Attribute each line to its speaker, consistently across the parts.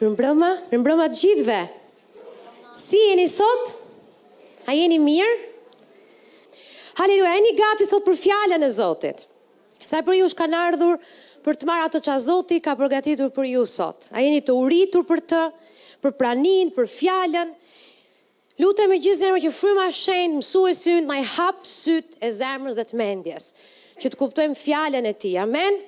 Speaker 1: Mirëmbrëma, mirëmbrëma të gjithëve. Si jeni sot? A jeni mirë? Haleluja, jeni gati sot për fjalën e Zotit. Sa prej jush kanë ardhur për të marrë ato ça Zoti ka përgatitur për ju sot. A jeni të uritur për të, për praninë, për fjallën. Lutem me gjithë zemër që Fryma e Shenjtë, Mësuesi ynë, të na i hapë sytë e zemrës dhe të mendjes, që të kuptojmë Fjalën e Tij. Amen!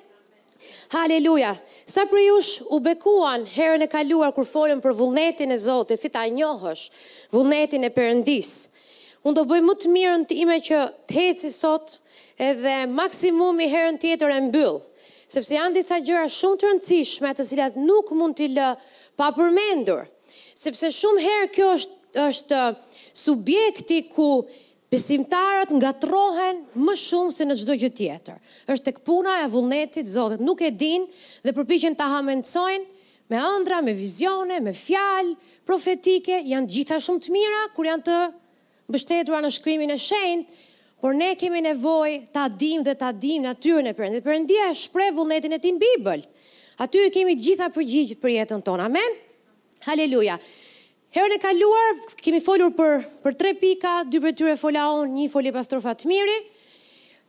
Speaker 1: Haleluja! Sa prej jush u bekuan herën e kaluar kur folëm për vullnetin e Zotit, si ta njohësh vullnetin e Perëndisë? Unë do bëj më të mirën time që të eci sot edhe maksimumi herën tjetër e mbyll, sepse janë disa gjëra shumë të rëndësishme të cilat nuk mund t'i lë pa përmendur. Sepse shumë herë kjo është është subjekti ku besimtarët ngatrohen më shumë se në çdo gjë tjetër. Është tek puna e vullnetit Zotit, nuk e dinë dhe përpiqen ta hamencojnë me ëndrra, me vizione, me fjalë profetike, janë të gjitha shumë të mira kur janë të mbështetura në shkrimin e shenjtë, por ne kemi nevojë ta dimë dhe ta dimë natyrën e Perëndisë. Perëndia e shpreh vullnetin e tij në Bibël. Aty i kemi gjitha përgjigjet për jetën tonë. Amen. Haleluja. Herën e kaluar kemi folur për për tre pika, dy prej tyre fola unë, një foli pastor Fatmiri.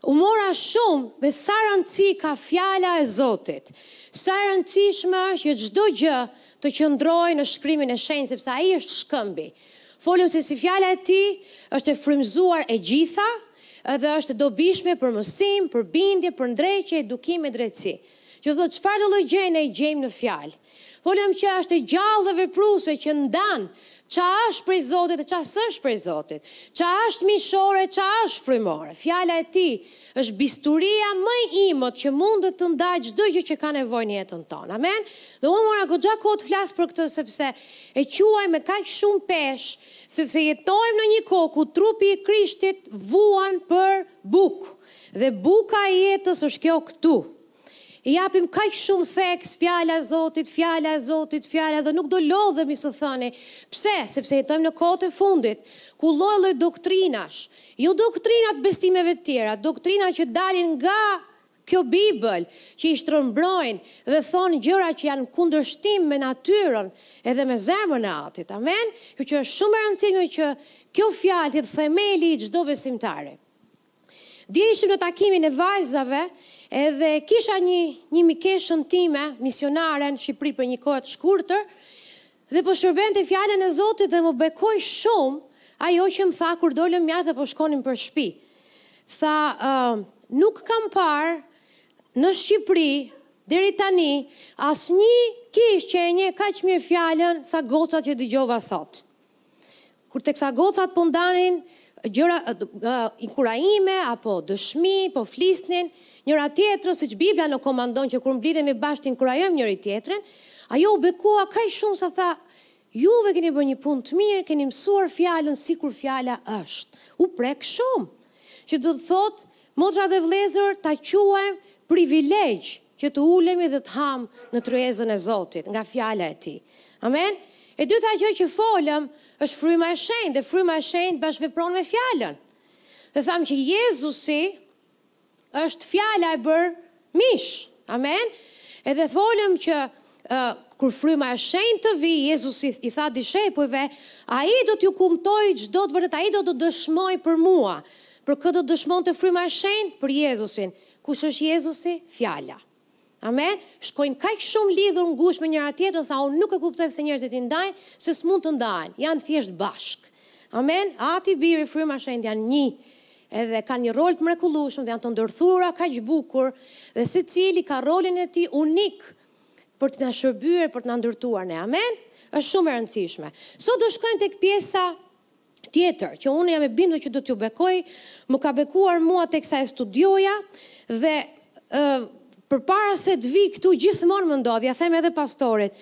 Speaker 1: U mora shumë me sa rëndësi ka fjala e Zotit, sa e rëndësishme është që çdo gjë të qëndrojë në shkrimin e shenjtë sepse ai është shkëmbi. Folëm se si fjala e tij është e frymëzuar e gjitha dhe është e dobishme për mësim, për bindje, për ndreqje, edukim me drejtësi. Që do të thotë çfarëdo lloj gjëje ne e gjejmë në fjalë. Folëm që është e gjallë dhe vepruese që ndan ça është prej Zotit e ça s'është prej Zotit, ça është mishore e ça është frymore. Fjala e tij është bisturia më e imët që mund të ndajë çdo gjë që ka nevojë në jetën tonë. Amen. Dhe unë mora goxha kohë të flas për këtë sepse e quaj me kaq shumë peshë, sepse jetojmë në një kohë ku trupi i Krishtit vuan për bukë. Dhe buka e jetës është kjo këtu. I japim kaq shumë theks, fjala e Zotit, fjala e Zotit, fjala dhe nuk do lodhemi së thëni. Pse? Sepse jetojmë në kohët e fundit, ku lloj-lloj doktrinash, jo doktrinat besimeve të tjera, doktrina që dalin nga kjo Bibël që i shtrëmbrojnë dhe thonë gjëra që janë kundërshtim me natyrën edhe me zemrën e Atit. Amen. Kështu që është shumë e rëndësishme që kjo fjalë të jetë themeli i çdo besimtari. Dje ishim në takimin e vajzave edhe kisha një një mikeshën time, misionare në Shqipëri për një kohë të shkurtër dhe po shërbente fjalën e Zotit dhe më bekoi shumë ajo që më tha kur dolëm jashtë dhe po shkonim për shtëpi. Tha, uh, nuk kam parë në Shqipëri deri tani asnjë kishë që e njeh kaq mirë fjalën sa gocat që dëgjova sot. Kur teksa gocat po ndanin gjëra inkurajime apo dëshmi, po flisnin njëra tjetrën, siç Bibla na komandon që kur mblidhemi bashkë të inkurajojmë njëri tjetrin, ajo u bekua kaq shumë sa tha, juve keni bërë një punë të mirë, keni mësuar fjalën sikur fjala është. U prek shumë. Që do të thotë, motra dhe vëllezër ta quajmë privilegj që të ulemi dhe të hamë në tryezën e Zotit, nga fjala e tij. Amen? E dyta gjë që folëm është fryma e shenjtë dhe fryma e shenjtë bashkëvepron me fjalën. Dhe thamë që Jezusi është fjala e bërë mish. Amen? Edhe folëm që uh, kur fryma e shenjtë të vijë, Jezusi i tha dishepujve, ai do t'ju kumtojë çdo të vërtetë, ai do të dëshmojë për mua. Për kë do të dëshmonte fryma e shenjtë për Jezusin. Kush është Jezusi? Fjala. Amen? Shkojnë kaq shumë lidhur ngushtë me njëra tjetrën sa unë nuk e kuptoj pse njerëzit i ndajnë, se s'mund të ndahen, janë thjesht bashkë. Amen? Ati, Biri, Fryma e Shenjtë janë një, edhe kanë një rol të mrekullueshëm dhe janë të ndërthura kaq bukur, dhe secili ka rolin e tij unik për të na shërbyer, për të na ndërtuar ne. Amen? Është shumë e rëndësishme. Sot do shkojmë tek pjesa tjetër që unë jam e bindur që do t'ju bekojë, më ka bekuar mua teksa e studioja dhe ë përpara se të vij këtu gjithmonë më ndodh, ia them edhe pastorit.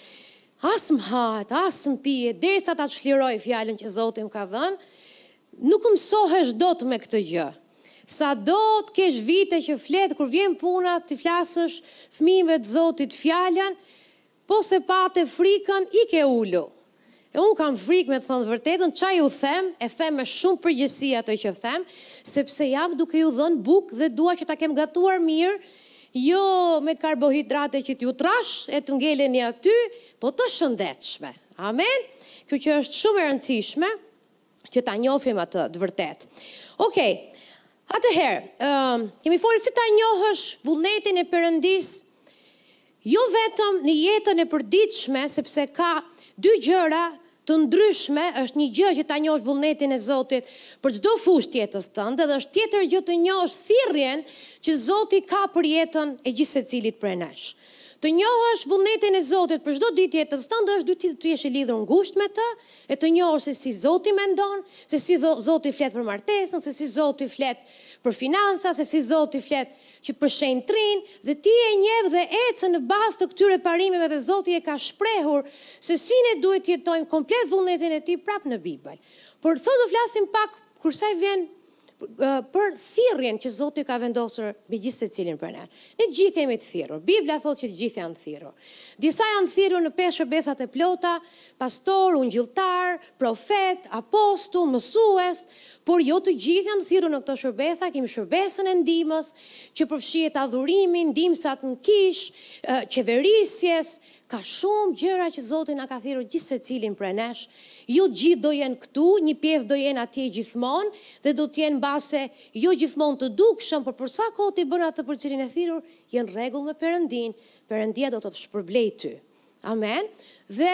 Speaker 1: As më hahet, as më pihet, derisa ta çliroj fjalën që Zoti më ka dhënë, nuk mësohesh dot me këtë gjë. Sado të kesh vite që flet, kur vjen puna t'i flasësh fëmijëve të Zotit fjalën, Po s'e pate frikën ik e ulu. E unë kam frikë me të thënë të vërtetën ça ju them e them me shumë përgjegjësi atë që them sepse jam duke ju dhënë bukë dhe dua që ta kem gatuar mirë jo me karbohidrate që t'ju trashë e të ngeleni aty po të shëndetshme amen kjo që është shumë e rëndësishme që ta njohim atë të vërtetë. Okej. Atëherë, ë kemi folur si ta njohësh vullnetin e Perëndisë jo vetëm në jetën e përditshme, sepse ka dy gjëra të ndryshme, është një gjë që ta njohësh vullnetin e Zotit për çdo fushë të jetës tënde dhe është tjetër gjë të njohësh thirrjen që Zoti ka për jetën e gjithsecilit prej nesh. Të njohësh vullnetin e Zotit për çdo ditë të jetës tënde është duhet të jesh i lidhur ngushtë me të e të njohësh se si Zoti mendon, se si Zoti flet për martesën, se si Zoti flet për financa, se si Zoti flet që për shenjtërinë, dhe ti e njeh dhe ecën në bazë të këtyre parimeve dhe Zoti e ka shprehur se si ne duhet të jetojmë komplet vullnetin e tij prap në Bibël. Por sot do flasim pak për sa i vjen për thirrjen që Zoti ka vendosur mbi gjithë secilin prej nesh. Ne të gjithë jemi të thirrur. Bibla thotë që të gjithë janë të thirrur. Disa janë të thirrur në pesë shërbesat e plota, pastor, ungjilltar, profet, apostull, mësues, por jo të gjithë janë të thirrur në këto shërbesa, kemi shërbesën e ndihmës që përfshihet adhurimi, ndihmësat në kishë, qeverisjes, Ka shumë gjëra që Zoti na ka thirrur gjithsecilin prej nesh. Jo të gjithë do jenë këtu, një pjesë do jenë atje gjithmonë dhe do të jenë mbase jo gjithmonë të dukshëm, por për sa kohë ti bën atë për të cilin je thirrur, je në rregull me Perëndinë, Perëndia do të të shpërblejë ty. Amen. Dhe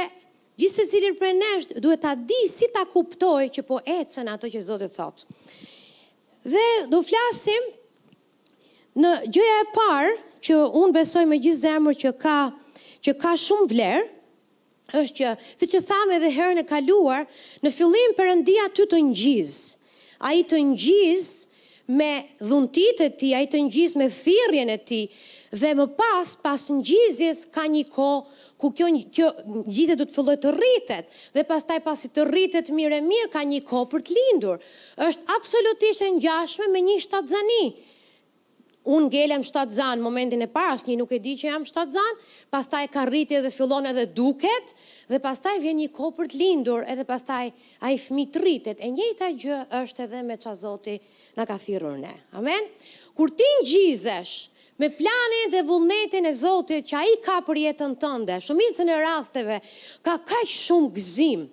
Speaker 1: gjithsecili prej nesh duhet ta dijë si ta kuptojë që po ecën në atë që Zoti thotë. Dhe do flasim Një, gjëja e parë që unë besoj me gjithë zemër që ka që ka shumë vlerë është që siç e thamë edhe herën e kaluar, në fillim Perëndia ty të ngjiz. Ai të ngjiz me dhuntitë e tij, ai të ngjiz me thirrjen e tij dhe më pas pas ngjizjes ka një kohë kur kjo kjo ngjizje do të fillojë të rritet dhe pastaj pasi të rritet mirë e mirë ka një kohë për të lindur. Është absolutisht e ngjashme me një shtatzëni. Unë ngelem shtatzënë momentin e parë asnjë nuk e di që jam shtatzënë, pastaj ka rritje dhe fillon edhe duket dhe pastaj vjen një kohë për të lindur edhe pastaj ai fëmijë të rritet. E njëjta gjë është edhe me ça Zoti na ka thirrur ne. Amen. Kur ti ngjizesh me planin dhe vullnetin e Zotit që ai ka për jetën tënde. Shumicën e rasteve ka kaq shumë gëzim.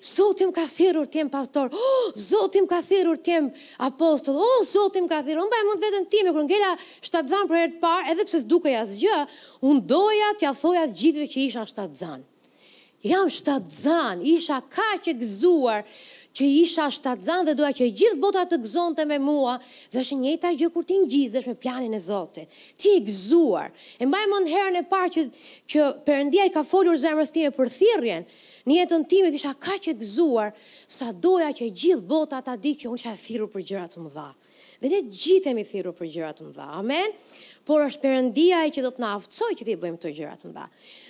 Speaker 1: Zoti m'ka thirrur t'jem pastor. Oh, Zoti m'ka thirrur t'jem apostull. Oh, Zoti m'ka thirrur. Unë mbaj mend veten time kur ngela shtatzan për herë të parë, edhe pse s'dukej asgjë, unë doja t'ia thoja të gjithëve që isha shtatzan. Jam shtatzan, isha kaq e gëzuar që isha shtatzan dhe doja që e gjithë bota të gëzonte me mua dhe është e njëjta gjë kur ti ngjizesh me planin e Zotit. Ti je e gëzuar. E mbaj mend herën e parë që që Perëndia i ka folur zemrës time për thirrjen në jetën time, isha kaq e gëzuar sa doja që e gjithë bota ta di që unë isha e thirrur për gjëra të mëdha. Dhe ne të gjithë jemi thirrur për gjëra të mëdha. Amen. Por është Perëndia ai që do të na aftësojë që t'i bëjmë këto gjëra të mëdha.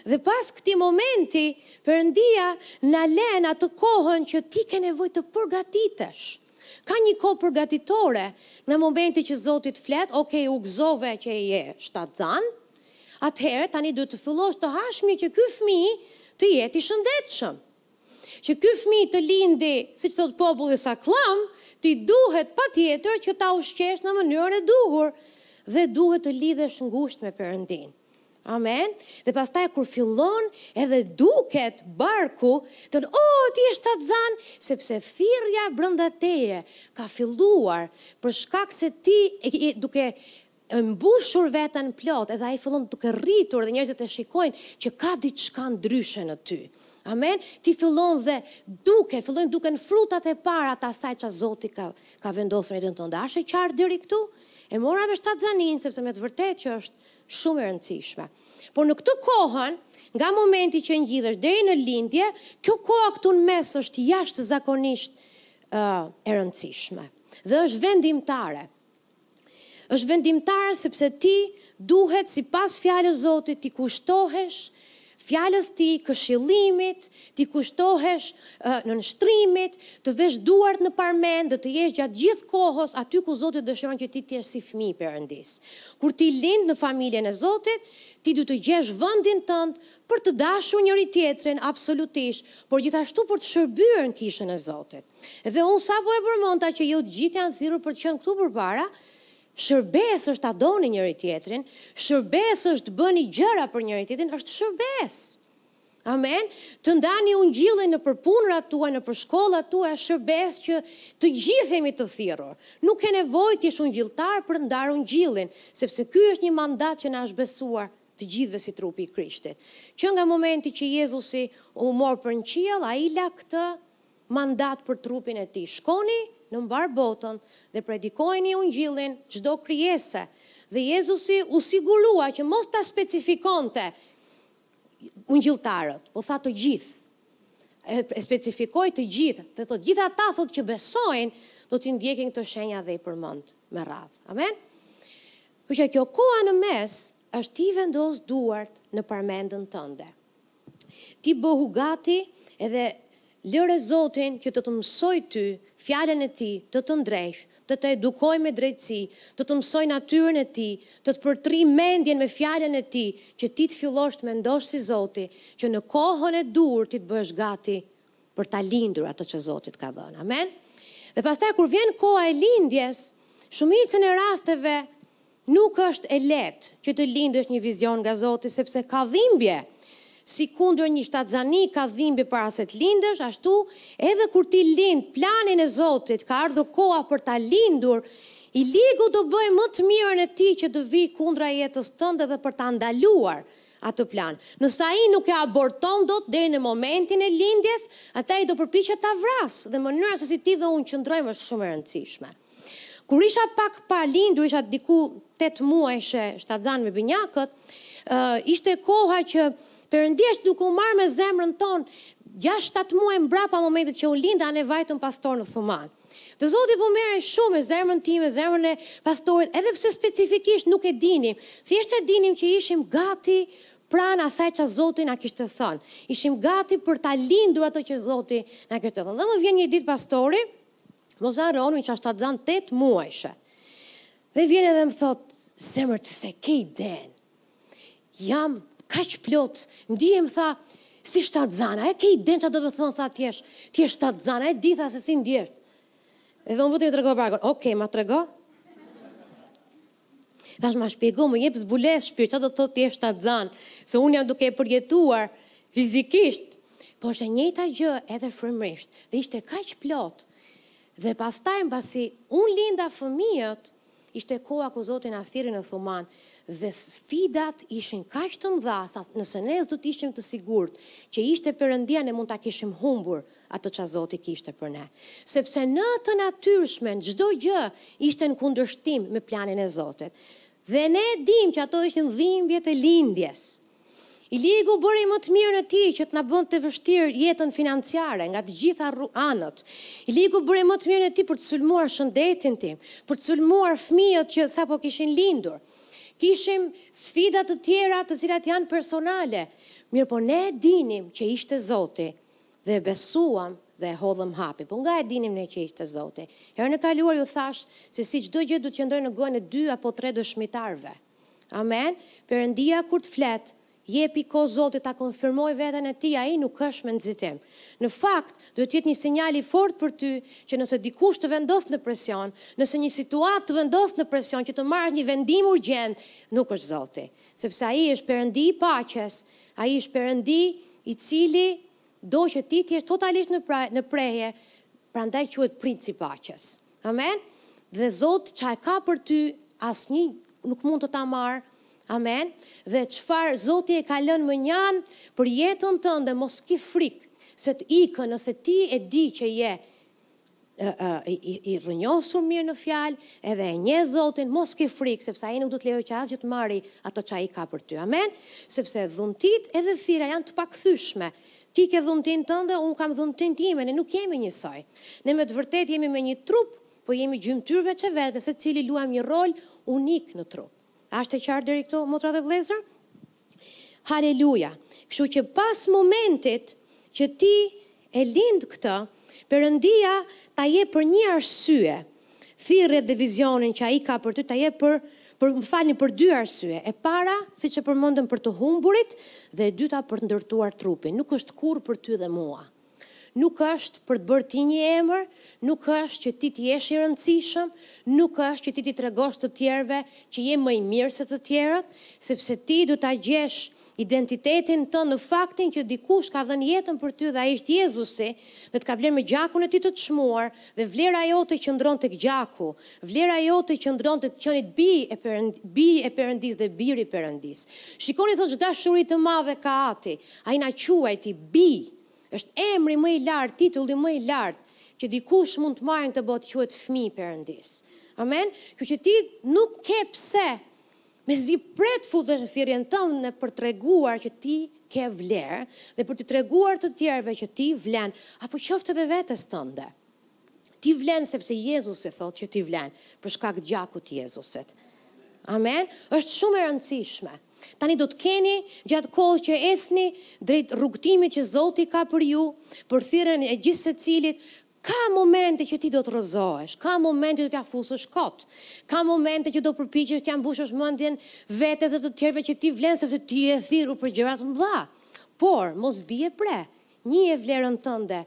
Speaker 1: Dhe pas këtij momenti, Perëndia na len atë kohën që ti ke nevojë të përgatitesh. Ka një kohë përgatitore në momentin që Zoti të flet, ok, u gëzove që je shtatzan, atëherë tani duhet të fillosh të hash mirë që ky fëmijë të jetë i shëndetshëm. Që ky fëmijë të lindi, siç thotë populli sağllam, ti duhet patjetër që ta ushqesh në mënyrën e duhur dhe duhet të lidhesh ngushtë me Perëndinë. Amen. Dhe pastaj kur fillon edhe duket barku, thon, "O, ti je shtatzan, sepse thirrja brenda teje ka filluar për shkak se ti duke e mbushur veten plot edhe ai fillon duke rritur dhe njerëzit e shikojnë që ka diçka ndryshe në ty. Amen. Ti fillon dhe duke, fillojnë duken frutat e para të asaj që Zoti ka ka vendosur në jetën tënde. A është e qartë deri këtu? E mora me shtatzanin sepse me të vërtetë që është shumë e rëndësishme. Por në këtë kohën, nga momenti që ngjizesh deri në lindje, kjo koha këtu në mes është jashtëzakonisht uh, e rëndësishme dhe është vendimtare. është vendimtare sepse ti duhet sipas fjalës Zotit t'i kushtohesh fjalës tij këshillimit t'i kushtohesh nënshtrimit të vesh duart në parmendë dhe të jesh gjatë gjithë kohës aty ku Zoti dëshiron që ti të jesh si fëmijë i Perëndisë kur ti lind në familjen e Zotit ti duhet të gjesh vendin tënd për të dashur njëri tjetrin absolutisht por gjithashtu për të shërbyer në kishën e Zotit. Dhe unë sapo e përmendta që jo të gjithë janë të thirrur për të qenë këtu përpara, shërbesë është ta doni njëri tjetrin, shërbesë është të bëni gjëra për njëri tjetrin, është shërbesë. Amen. Të ndani ungjillin nëpër punërat tuaja, nëpër shkollat tuaja, shërbesë që të gjithë jemi të thirrur. Nuk ke nevojë të jesh ungjilltar për të ndarë ungjillin, sepse ky është një mandat që na është besuar të gjithëve si trupi i Krishtit. Që nga momenti që Jezusi u mor për në qiell, ai la këtë mandat për trupin e tij, shkoni në mbarë botën dhe predikojeni ungjillin çdo krijese. Dhe Jezusi u sigurua që mos ta specifikonte ungjilltarët, po tha të gjithë. E specifikoi të gjithë, dhe thotë gjithë ata thotë që besojnë do t'i ndjekin këto shenja dhe i përmend me radhë. Amen. Por që kjo koha në mes është ti vendos duart në parmendën tënde. Ti bëhu gati edhe lëre Zotin që të të mësojë ty Fjalën e Tij, të të ndreqë, të të edukojë me drejtësi, të të mësojë natyrën e Tij, të të përtrijë mendjen me Fjalën e Tij, që ti të fillosh të mendosh si Zoti, që në kohën e duhur ti të bëhesh gati për ta lindur atë që Zoti të ka dhënë. Amen? Dhe pastaj kur vjen koha e lindjes, shumicën e rasteve Nuk është e lehtë që të lindësh një vizion nga Zoti sepse ka dhimbje. Sikundër një shtatzani ka dhimbje para se të lindësh, ashtu edhe kur ti lind planin e Zotit, ka ardhur koha për ta lindur, i ligu do bëjë më të mirën e tij që të vijë kundra jetës tënde dhe për ta ndaluar atë plan. Nëse ai nuk e aborton dot deri në momentin e lindjes, atëherë ai do përpiqet ta vrasë dhe mënyra se si ti dhe unë qëndrojmë është shumë e rëndësishme. Kur isha pak pa lindur, isha diku 8 muajshe shtatzanë me binjakët, ishte koha që Perëndia ishte duke u marrë me zemrën tonë, 6-7 muaj mbrapa momentit që unë linda, ne vajtëm pastor në Thuman. Dhe Zoti po merrej shumë me zemrën time, zemrën e pastorit, edhe pse specifikisht nuk e dinim, thjesht e dinim që ishim gati pranë asaj që Zoti na kishte thënë. Ishim gati për ta lindur ato që Zoti na kishte thënë. Dhe më vjen një ditë pastori, Mos harroni isha shtatzanë 8 muajshe. Dhe vjen edhe më thotë, zemër ti s'e ke idenë. Jam kaq plot, ndihem tha si shtatzana, e ke idenë çfarë do të thotë tha të jesh, të jesh shtatzana, e di tha se si ndihesh. Edhe unë vetëm i tregova vargun. Okej, okay, ma trego. Thash ma shpjego, më jep zbulesë shpejt, çfarë do të thotë të jesh shtatzanë, se unë jam duke e përjetuar fizikisht. Po është e njëjta gjë edhe frymërisht dhe ishte kaq plot. Dhe pastaj mbasi unë linda fëmijët, ishte koha ku Zoti na thirri në Thuman dhe sfidat ishin kaq të mëdha sa nëse ne s'do të ishim të sigurt që ishte Perëndia ne mund ta kishim humbur. atë ça Zoti kishte për ne. Sepse në të natyrshmen çdo gjë ishte në kundërshtim me planin e Zotit. Dhe ne dinim që ato ishin dhimbjet e lindjes. I ligu bëri më të mirën e tij që të na bënte të vështirë jetën financiare nga të gjitha anët. I ligu bëri më të mirën e tij për të sulmuar shëndetin tim, për të sulmuar fëmijët që sapo kishin lindur. Kishim sfida të tjera të cilat janë personale, mirëpo ne dinim që ishte Zoti dhe e besuam dhe e hodhëm hapin, po nga e dinim ne që ishte Zoti? Herën e kaluar ju thashë se si çdo gjë duhet të qëndrojë në gojën e dy apo tre dëshmitarëve. Amen? Perëndia kur të flet, jepi kohë Zotit ta konfirmojë veten e Tij, Ai nuk është me nxitim. Në fakt, duhet të jetë një sinjal i fortë për ty që nëse dikush të vendos në presion, nëse një situatë të vendos në presion që të marrësh një vendim urgjent, nuk është Zoti. Sepse Ai është Perëndi i paqes, Ai është Perëndi i cili do që ti të jesh totalisht në pra, në prehje, prandaj quhet princ i paqes. Amen. Dhe Zoti ça e ka për ty, asnjë nuk mund të ta marrë. Amen. Dhe çfarë Zoti e ka lënë më njanë për jetën tënde, mos ki frikë se të ikën nëse ti e di që je i rrënjosur mirë në fjalë, edhe e njeh Zotin, mos ke frikë, sepse ai nuk do të lejojë që asgjë të marrë ato që ai ka për ty. Amen? Sepse dhuntitë edhe thirrja janë të pakthyeshme. Ti ke dhuntinë tënde, unë kam dhuntinë time, ne nuk jemi njësoj. Ne me të vërtetë jemi me një trup, po jemi gjymtyrë veç e veç, secili luajmë një rol unik në trup. A është e qartë deri këtu, motra dhe vëllezër? Haleluja! Kështu që pas momentit që ti e lind këtë, Perëndia ta jep për një arsye thirrjet dhe vizionin që ai ka për ty ta jep për, për, më falni, për dy arsye. E para, siç e përmendëm për të humburit dhe e dyta për të ndërtuar trupin. Nuk është kurrë për ty dhe mua. Nuk është për të bërë ti një emër, nuk është që ti të jesh i rëndësishëm, nuk është që ti t'i tregosh të tjerëve që je më i mirë se të tjerët, sepse ti duhet ta gjesh identitetin tënd në faktin që dikush ka dhënë jetën për ty dhe ai është Jezusi dhe të ka blerë me gjakun e tij të çmuar dhe vlera jote qëndron tek gjaku, vlera jote qëndron tek të qenit bijë e, bijë e Perëndisë dhe bir i Perëndisë. Shikoni thotë ç'dashuri të madhe ka Ati, Ai na quajti bij! Është emri më i lartë, titulli më i lartë që dikush mund të marrë në këtë botë, quhet fëmijë i Perëndisë. Amen. Kështu që ti nuk ke pse mezi pret të futesh në thirrjen tënde për të treguar që ti ke vlerë dhe për t'i treguar të tjerëve që ti vlen, apo qoftë edhe vetes tënde. Ti vlen sepse Jezusi thotë që ti vlen për shkak të gjakut të Jezusit. Amen. Është shumë e rëndësishme. Tani do të keni gjatë kohës që ecni drejt rrugëtimit që Zoti ka për ju, për thirrjen e gjithsecilit, ka momente që ti do të rrëzohesh, ka momente që do t'ia fusësh kot. Ka momente që do përpiqesh t'ia mbushësh mendjen vetes dhe të tjerëve që ti vlen sepse ti je thirrur për gjëra të mëdha. Por mos bie pre. Njihe vlerën tënde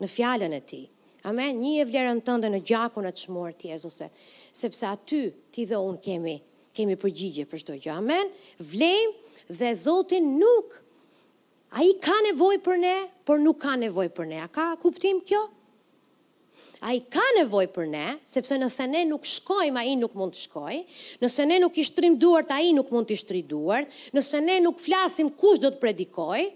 Speaker 1: në fjalën e tij. Amen. Njihe vlerën tënde në gjakun e çmuar të Jezusit, sepse aty ti dhe unë kemi kemi përgjigje për çdo gjë. Amen. Vlejmë dhe Zoti nuk ai ka nevojë për ne, por nuk ka nevojë për ne. A ka kuptim kjo? Ai ka nevojë për ne, sepse nëse ne nuk shkojmë, ai nuk mund të shkojë, nëse ne nuk i shtrijmë duart, ai nuk mund t'i shtrijë duart, nëse ne nuk flasim, kush do të predikojë,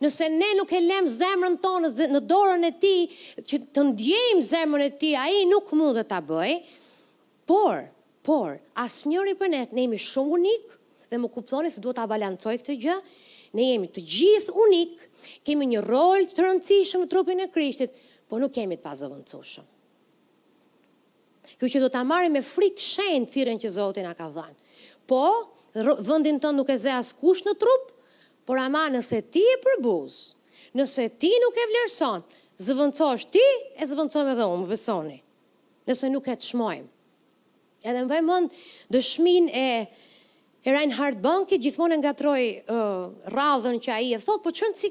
Speaker 1: Nëse ne nuk e lemë zemrën tonë në dorën e Tij, që të ndjejmë zemrën e Tij, Ai nuk mundet ta bëjë. Por, por, asnjëri prej nesh, ne jemi shumë unikë, dhe më kuptoni se duhet ta balancoj këtë gjë, ne jemi të gjithë unikë, kemi një rol të rëndësishëm në trupin e Krishtit, por nuk jemi të pazëvendësueshëm. Kështu që do ta marrim me frikë të shenjtë thirrjen që Zoti na ka dhënë. Po, vendin tënd nuk e ze askush në trup, por ama nëse ti e përbuz, nëse ti nuk e vlerëson, zëvendësohesh ti e zëvendësohem edhe unë, më besoni. Nëse nuk e çmojmë. Edhe mbaj mend dëshminë e e Reinhard Bonke gjithmonë e ngatërroj uh, radhën që ai e thotë, po s'ka rëndësi.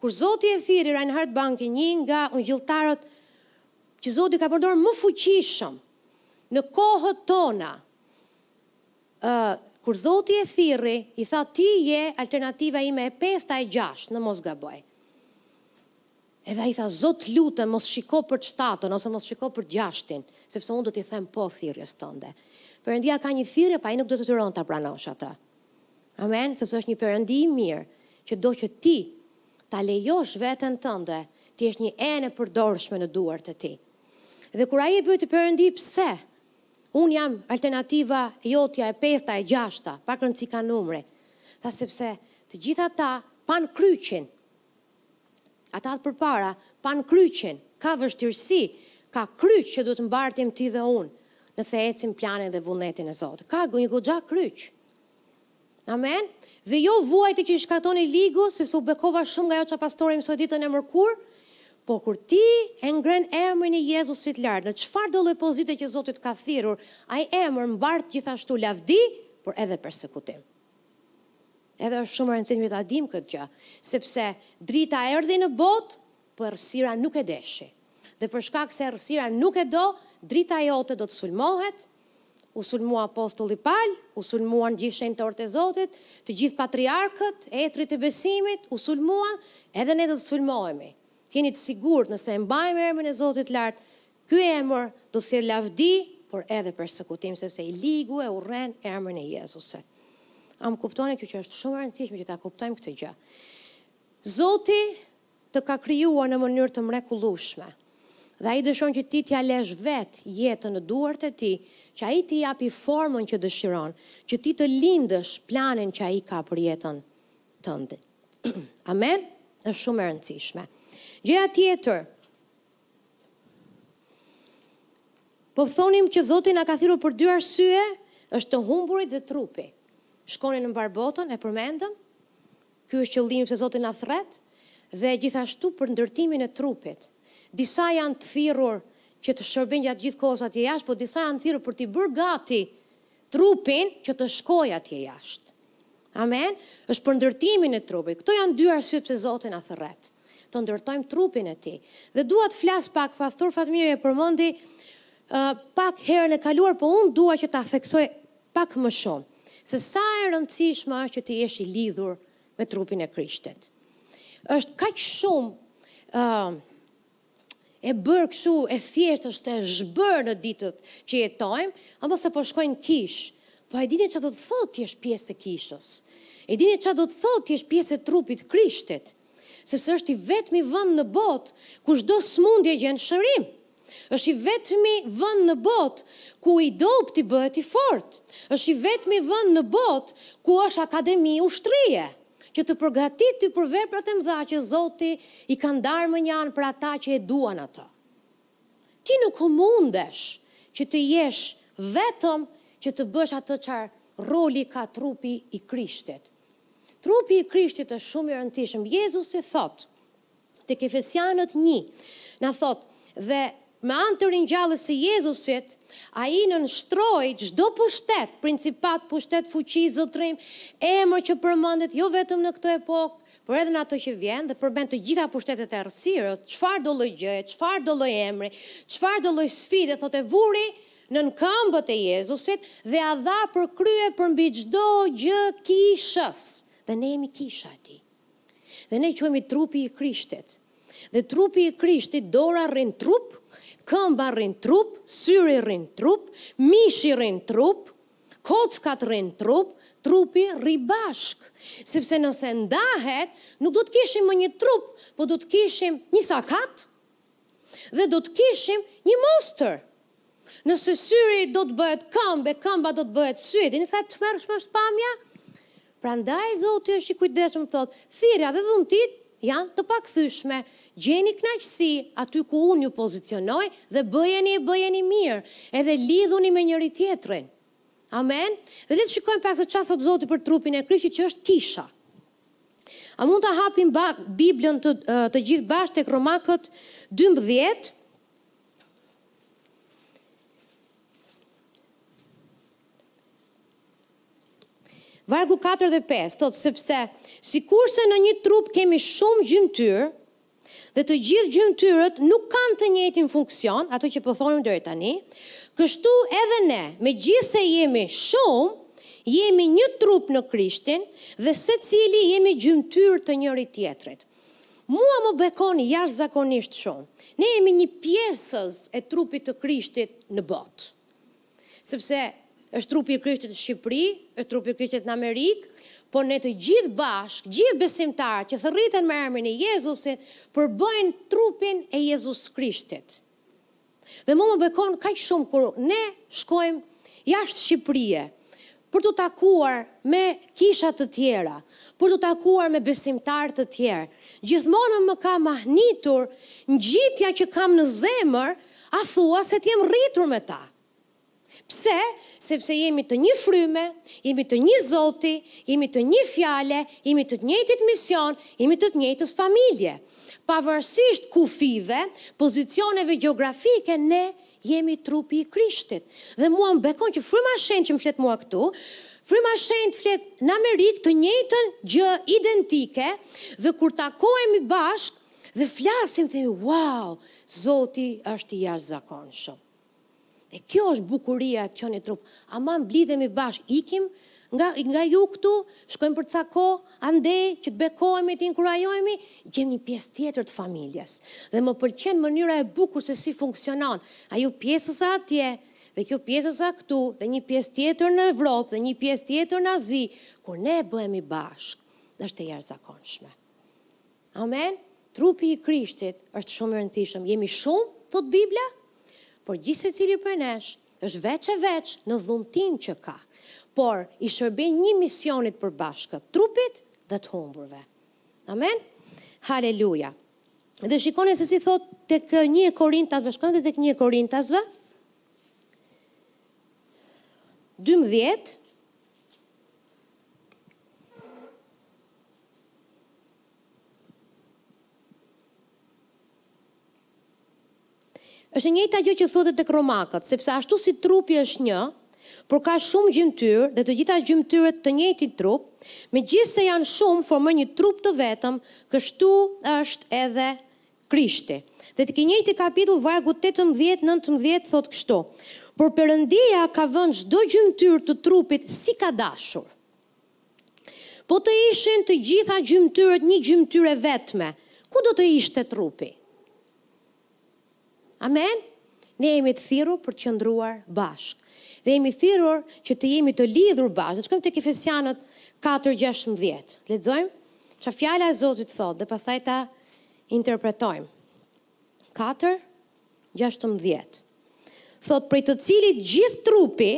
Speaker 1: Kur Zoti e thirri Reinhard Bonke një nga ungjilltarët që Zoti ka përdorur më fuqishëm në kohët tona, ë kur Zoti e thirri, i tha ti je alternativa ime e pestë a e gjashtë, në mos gaboj. Edhe ai tha, Zot të lutem mos shiko për të shtatën ose mos shiko për të gjashtin, sepse unë do t'i them po thirrjes tënde. Perëndia ka një thirrje, po ai nuk do të detyrojë ta pranosh atë. Amen, sepse është një Perëndi i mirë, që do që ti ta lejosh veten tënde të jesh një enë e përdorshme në duart e tij. Dhe kur ai e pyeti Perëndinë pse unë jam alternativa e jotja e pesta e gjashta, pak rëndësi ka numri. Tha sepse të gjithë ata panë kryqin. Ata të përpara panë kryqin, ka vështirësi, ka kryq që duhet të mbartim ti dhe unë, nëse ecim planin dhe vullnetin e Zotit. Ka një goxha kryq. Amen. Dhe jo vuajtje që i shkakton i ligu, sepse u bekova shumë nga ajo ça pastori mësoi ditën e mërkurë, por kur ti e ngren emrin e Jezusit lart, në çfarëdo lloj pozite që Zoti të ka thirrur, ai emër mbart gjithashtu lavdi, por edhe persekutim. Edhe është shumë e rëndësishme ta dimë këtë gjë, sepse drita erdhi në botë, po errësira nuk e deshi. Dhe për shkak se errësira nuk e do, drita jote do të sulmohet, u sulmua apostulli Pal, u sulmuan gjithë shenjtorët e Zotit, të gjithë patriarkët, etrit e besimit, u sulmuan, edhe ne do të sulmohemi. Të jeni të sigurt nëse e mbajmë emrin e Zotit lart, Ky emër do të sjellë lavdi, por edhe persekutim, sepse i ligu e urren emrin e Jezusit. A më kuptoni kështu që është shumë e rëndësishme që ta kuptojmë këtë gjë. Zoti të ka krijuar në mënyrë të mrekullueshme. Dhe ai dëshiron që ti t'ia lësh vetë jetën në duart e tij, që ai t'i japi formën që dëshiron, që ti të lindësh planin që ai ka për jetën tënde. Amen. Është shumë e rëndësishme. Gjëja tjetër, Po thonim që Zoti na ka thirrur për dy arsye, është të humburit dhe trupi. Shkoni në mbarë botën, e përmendëm, ky është qëllimi pse Zoti na thërret, dhe gjithashtu për ndërtimin e trupit. Disa janë të thirrur që të shërbejnë gjatë gjithë kohës atje jashtë, po disa janë të thirrur për t'i bërë gati trupin që të shkojë atje jashtë. Amen. Është për ndërtimin e trupit. Këto janë dy arsyet pse Zoti na thërret. Të ndërtojmë trupin e tij. Dhe dua të flas pak pastor Fatmiri e përmendi uh, pak herën e kaluar, po unë dua që ta theksoj pak më shumë se sa e rëndësishme është që të jesh i lidhur me trupin e Krishtit. Është kaq shumë uh, e bërë kështu e thjeshtë është e zhbërë në ditët që jetojmë, apo se po shkojnë në kishë. Po e dini çfarë do të thotë të jesh pjesë e kishës? E dini çfarë do të thotë të jesh pjesë e trupit të Krishtit? Sepse është i vetmi vend në botë ku çdo sëmundje gjen shërim. Është i vetmi vend në botë ku i dobëti bëhet i fortë. Është i vetmi vend në botë ku është akademi ushtrie. që të përgatitë ty për veprat e mëdha që Zoti i ka ndarë mënjanë për ata që e duan Atë. Ti nuk mundesh që të jesh vetëm që të bësh atë çfarë roli ka trupi i Krishtit. Trupi i Krishtit është shumë i rëndësishëm. Jezusi thotë, tek Efesianët një, na thotë, Dhe me anë të ringjalljes së Jezusit, ai nënshtroi çdo pushtet, principat, pushtet, fuqi, zotërim, emër që përmendet jo vetëm në këtë epokë, por edhe në ato që vjen dhe përmend të gjitha pushtetet e errësirës, çfarëdo lloj gjëje, çfarëdo lloj emri, çfarëdo lloj sfide, thotë e vuri nën këmbët e Jezusit dhe ia dha për krye përmbi çdo gjë kishës. Dhe ne jemi kisha e tij. Dhe ne quhemi trupi i Krishtit. Dhe trupi i Krishtit, dora rri në trup, këmba rri në trup, syri rri në trup, mishi rri në trup, kockat rrinë në trup, trupi rri bashkë. Sepse nëse ndahet, nuk do të kishim më një trup, po do të kishim një sakat dhe do të kishim një monstër. Nëse syri do të bëhet këmbë e këmba do të bëhet sy, e dini sa e tmerrshme është pamja? Prandaj Zoti është i kujdesshëm thotë, thirrja dhe dhuntitë janë të pakthyeshme. Gjeni kënaqësi aty ku unë ju pozicionoj dhe bëjeni e bëjeni mirë, edhe lidhuni me njëri-tjetrin. Amen. Dhe le të shikojmë pak se çfarë thotë Zoti për trupin e Krishtit që është kisha. A mund ta hapim Biblën të, të gjithë bashkë tek Romakët 12? Vargu 4 dhe 5 thotë sepse sikurse në një trup kemi shumë gjymtyrë dhe të gjithë gjymtyrët nuk kanë të njëjtin funksion, ato që po thonim deri tani, kështu edhe ne, megjithëse jemi shumë, jemi një trup në Krishtin dhe secili jemi gjymtyrë të njëri-tjetrit. Mua më bekon jashtëzakonisht shumë. Ne jemi një pjesëz e trupit të Krishtit në botë. Sepse është trupi i Krishtit në Shqipëri, është trupi i Krishtit në Amerikë, po ne të gjithë bashkë, gjithë besimtarët që thërriten me emrin e Jezusit, përbëjnë trupin e Jezus Krishtit. Dhe mua më bekon kaq shumë kur ne shkojmë jashtë Shqipërie për t'u takuar me kisha të tjera, për t'u takuar me besimtarë të tjerë, gjithmonë më ka mahnitur ngjitja që kam në zemër, a thua se të jem rritur me ta. Pse? Sepse jemi të një fryme, jemi të një Zoti, jemi të një fjale, jemi të të njëjtit mision, jemi të të njëjtës familje. Pavarësisht kufijve, pozicioneve gjeografike, ne jemi trupi i Krishtit. Dhe mua më bekon që Fryma e Shenjtë që më flet mua këtu, Fryma e Shenjtë flet në Amerikë të njëjtën gjë identike dhe kur takohemi bashkë dhe flasim themi, wow, Zoti është i jashtëzakonshëm. E kjo është bukuria e të qënit trup. Ama mblidhemi bashkë, ikim nga nga ju këtu, shkojmë për ca kohë andej që të bekohemi, të inkurajohemi, gjemë një pjesë tjetër të familjes. Dhe më pëlqen mënyra e bukur se si funksionon. Ajo pjesëza atje dhe kjo pjesëza këtu dhe një pjesë tjetër në Evropë dhe një pjesë tjetër në Azi, kur ne bëhemi bashkë, dhe është e jashtëzakonshme. Amen! Trupi i Krishtit është shumë i rëndësishëm. Jemi shumë, thotë Bibla, por gjithsecili prej nesh është veç e veç në dhuntinë që ka, por i shërben një misioni të përbashkët, trupit dhe të humburve. Amen! Haleluja! Dhe shikoni se si thotë tek një e Korintasve, shkojmë dhe tek një e Korintasve, 12, Është e njëjta gjë që thotë tek romakët, sepse ashtu si trupi është një, por ka shumë gjymtyrë dhe të gjitha gjymtyrët të njëjtit trup, megjithëse janë shumë formojnë një trup të vetëm, kështu është edhe Krishti. Dhe tek i njëjti kapitull vargu tetëmbëdhjetë, nëntëmbëdhjetë thotë kështu, Por Perëndia ka vënë çdo gjymtyrë të trupit si ka dashur. Po të ishin të gjitha gjymtyrët një gjymtyrë e vetme, ku do të ishte trupi? Amen? Ne jemi të thirrur për të qëndruar bashkë. Dhe jemi thirrur që të jemi të lidhur bashkë. Do shkojmë tek Efesianët 4:16. Lexojmë ça fjala e Zotit thotë dhe pastaj ta interpretojmë. katër, gjashtëmbëdhjetë, thotë prej të cilit gjithë trupi,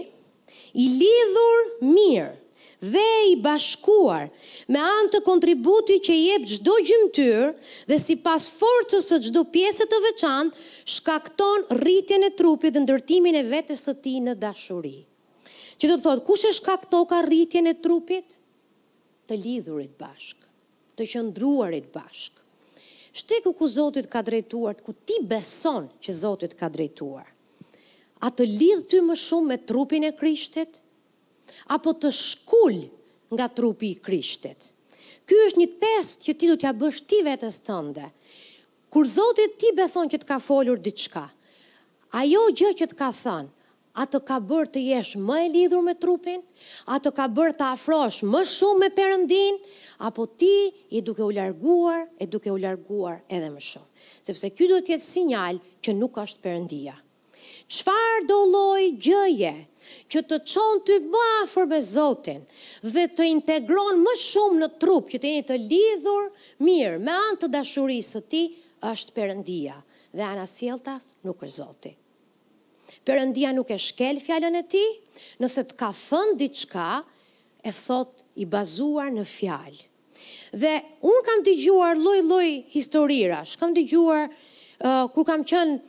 Speaker 1: i lidhur mirë dhe i bashkuar me anë të kontributit që jep çdo gjymtyrë dhe sipas forcës së çdo pjese të veçantë, shkakton rritjen e trupit dhe ndërtimin e vetes së tij në dashuri. Që do të thotë, kush e shkaktoka rritjen e trupit? Të lidhurit bashkë. të qëndruarit bashkë. Shtegu ku Zoti të ka drejtuar, ku ti beson që Zoti të ka drejtuar. A të lidh ty më shumë me trupin e Krishtit? Apo të shkul nga trupi i Krishtit? Ky është një test që ti do t'ja bësh ti vetes tënde. Kur Zoti ti beson që të ka folur diçka, ajo gjë që të ka thënë, A të ka bërë të jesh më e lidhur me trupin? A të ka bërë të afrohesh më shumë me Perëndinë? Apo ti je duke u larguar e duke u larguar edhe më shumë? Sepse ky duhet të jetë sinjal që nuk është Perëndia. Çfarëdo lloj gjëje që të çon ty më afër me Zotin dhe të integron më shumë në trup që të jeni të lidhur mirë me anë të dashurisë së Tij është Perëndia dhe anasjelltas nuk është Zoti. Perëndia nuk e shkel fjalën e tij, nëse të ka thënë diçka e thotë i bazuar në fjalë. Dhe unë kam dëgjuar lloj-lloj historirash, kam dëgjuar kur kam qenë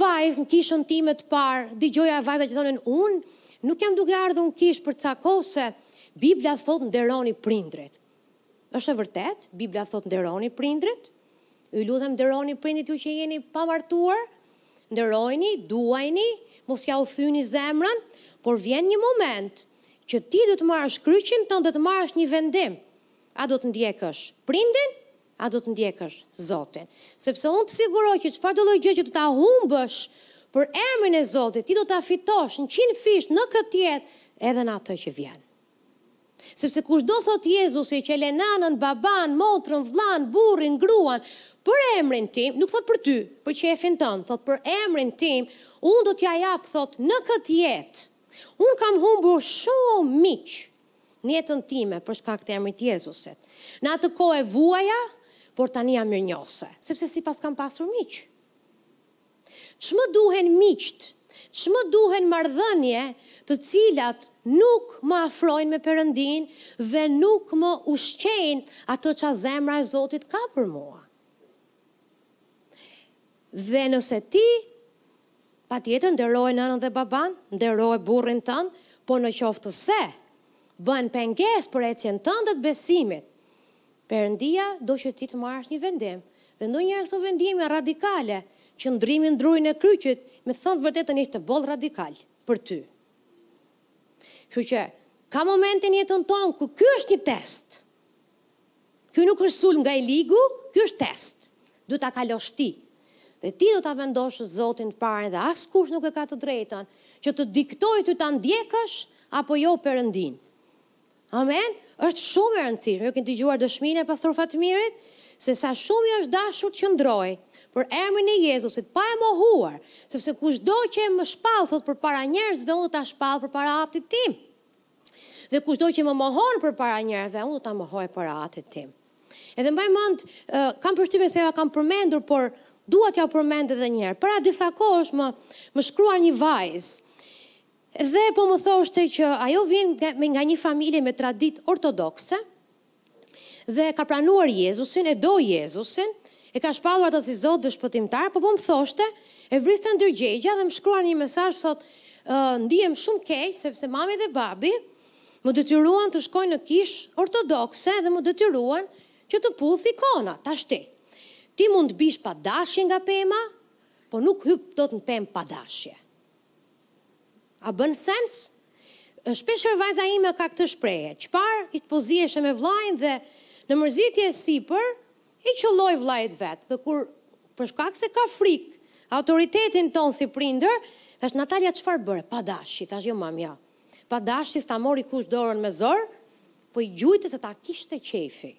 Speaker 1: vajzë në kishën time të parë, dëgjoja vajza që thonin unë nuk jam duke ardhur në kishë për ca kohë se Bibla thotë nderoni prindërit. Është e vërtetë, Bibla thotë nderoni prindërit. Ju lutem nderoni prindit ju që jeni pamartuar, nderojini, duajini, mos ja u thyni zemrën, por vjen një moment që ti duhet të marrësh kryqin tënd dhe të marrësh një vendim. A do të ndjekësh prindin? A do të ndjekësh Zotin? Sepse unë të siguroj që çfarë do lloj gjë që do ta humbësh për emrin e Zotit, ti do ta fitosh njëqind fish në këtë jetë edhe në atë që vjen. Sepse kushdo thotë Jezusi që e le nanën, babanë, motrën, vllanë, burrin, gruan, për emrin tim, nuk thotë për ty, për qefin tënd, thotë për emrin tim, unë do t'ia jap, thotë, në këtë jetë. Unë kam humbur shumë miq në jetën time për shkak të emrit të Jezusit. Në atë kohë e vuaja, por tani jam mirënjohëse, sepse s'i paskam pasur miq. Ç'më duhen miqtë, ç'më duhen marrëdhënie të cilat nuk më afrojnë me Perëndinë dhe nuk më ushqejnë ato ça zemra e Zotit ka për mua. Dhe nëse ti, patjetër nderoje nënën dhe babanë, nderoje burrin tënd, po në qoftë se bëhen pengesë për ecjen tënde të besimit, Perëndia do që ti të marrësh një vendim, dhe ndonjëherë këto vendime radikale, qëndrimi në drurin e kryqit, me thënë të vërtetën ishte boll radikal për ty. Kështu që ka momente në jetën tonë ku ky është një test. Ky nuk është sulm nga i ligu, ky është test. Duhet ta kalosh ti. Dhe ti do ta vendosh Zotin të parin dhe askush nuk e ka të drejtën që të diktojë ty ta ndjekësh apo jo Perëndinë. Amen! Është shumë e rëndësishme, ju keni dëgjuar dëshminë e Pastor Fatmirit, se sa shumë i është dashur të qëndrojë për emrin e Jezusit, pa e mohuar, sepse kushdo që e më shpall, thotë përpara njerëzve, unë do ta shpall përpara Atit tim. Dhe kushdo që më mohon përpara njerëzve, unë do ta mohoj përpara Atit tim. Edhe mbaj mend, kam përshtypjen se jua kam përmendur, por dua t'jua përmend edhe një herë. Para disa kohësh më më shkruan një vajzë. Dhe po më thoshte që ajo vjen nga një familje me traditë ortodokse dhe ka pranuar Jezusin, e do Jezusin, e ka shpallur atë si Zot dhe Shpëtimtar, po po më thoshte, e vriste ndërgjegja dhe më shkruan një mesazh thotë, ndihem shumë keq sepse mami dhe babi më detyruan të shkoj në kishë ortodokse dhe më detyruan që të puth ikona. Tashti, ti mund të bish pa dashje nga pema, po nuk hyp dot në pemë pa dashje. A bën sens? Shpesh herë vajza ime ka këtë shprehje, Ça pardje po ziheshe me vllain dhe në mërzitje e sipër i qëlloi vllait të vet dhe kur për shkak se ka frikë autoritetin tonë si prindër, thashë Natalja çfarë bëre, pa dashje, i thashë jo mam, jo pa dashje s'ta mori kush dorën me zor, po i gjujte se ta kishte qejfi.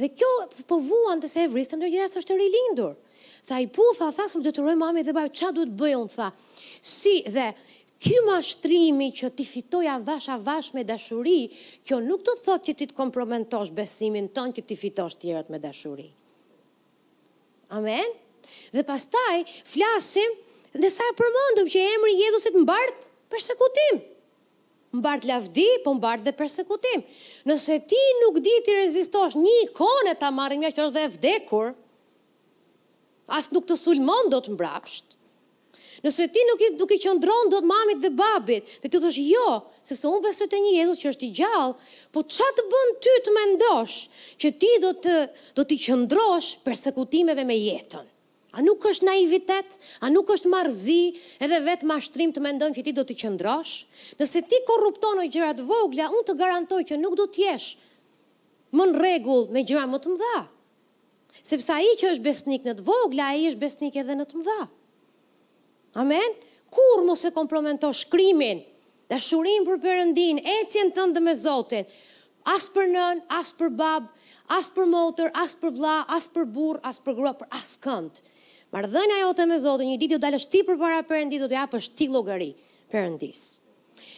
Speaker 1: Dhe kjo po vuante se e vriste ndërgjegja se është e rilindur. Tha i putha tha se më detyroi mami dhe babi ça duhet të bëj unë tha. Si dhe ky mashtrimi që t'i fitoj avash avash me dashuri, kjo nuk do të thotë që ti të komprometosh besimin tënd që t'i fitosh tjerët me dashuri. Amen. Dhe pastaj flasim dhe sa e përmendëm që i emri i Jezusit mbart persekutim. Mbart lavdi, po mbart dhe persekutim. Nëse ti nuk di t'i rezistosh një ikone ta marrim që është dhe e vdekur, as nuk të sulmon dot mbrapsht. Nëse ti nuk i nuk i qëndron dot mamit dhe babit, dhe t'i thosh jo, sepse unë besoj te një Jezus që është i gjallë, po ça të bën ty të mendosh që ti do të do t'i qëndrosh persekutimeve me jetën. A nuk është naivitet, a nuk është marrëzi, edhe vetëmashtrim të mendojmë që ti do të qëndrosh? Nëse ti korrupton në gjëra të vogla, unë të garantoj që nuk do të jesh më në rregull me gjëra më të mëdha. Sepse ai që është besnik në të vogla, ai është besnik edhe në të mëdha. Amen? Kurrë mos e kompromento shkrimin, dashurinë për Perëndin, ecjen tënde me Zotin. As për nën, as për bab, as për motër, as për vlla, as për burrë, as për grua, për askënd. Marrëdhënia jote me Zotin, një ditë do dalësh ti përpara Perëndisë, do të japësh ti llogari Perëndisë.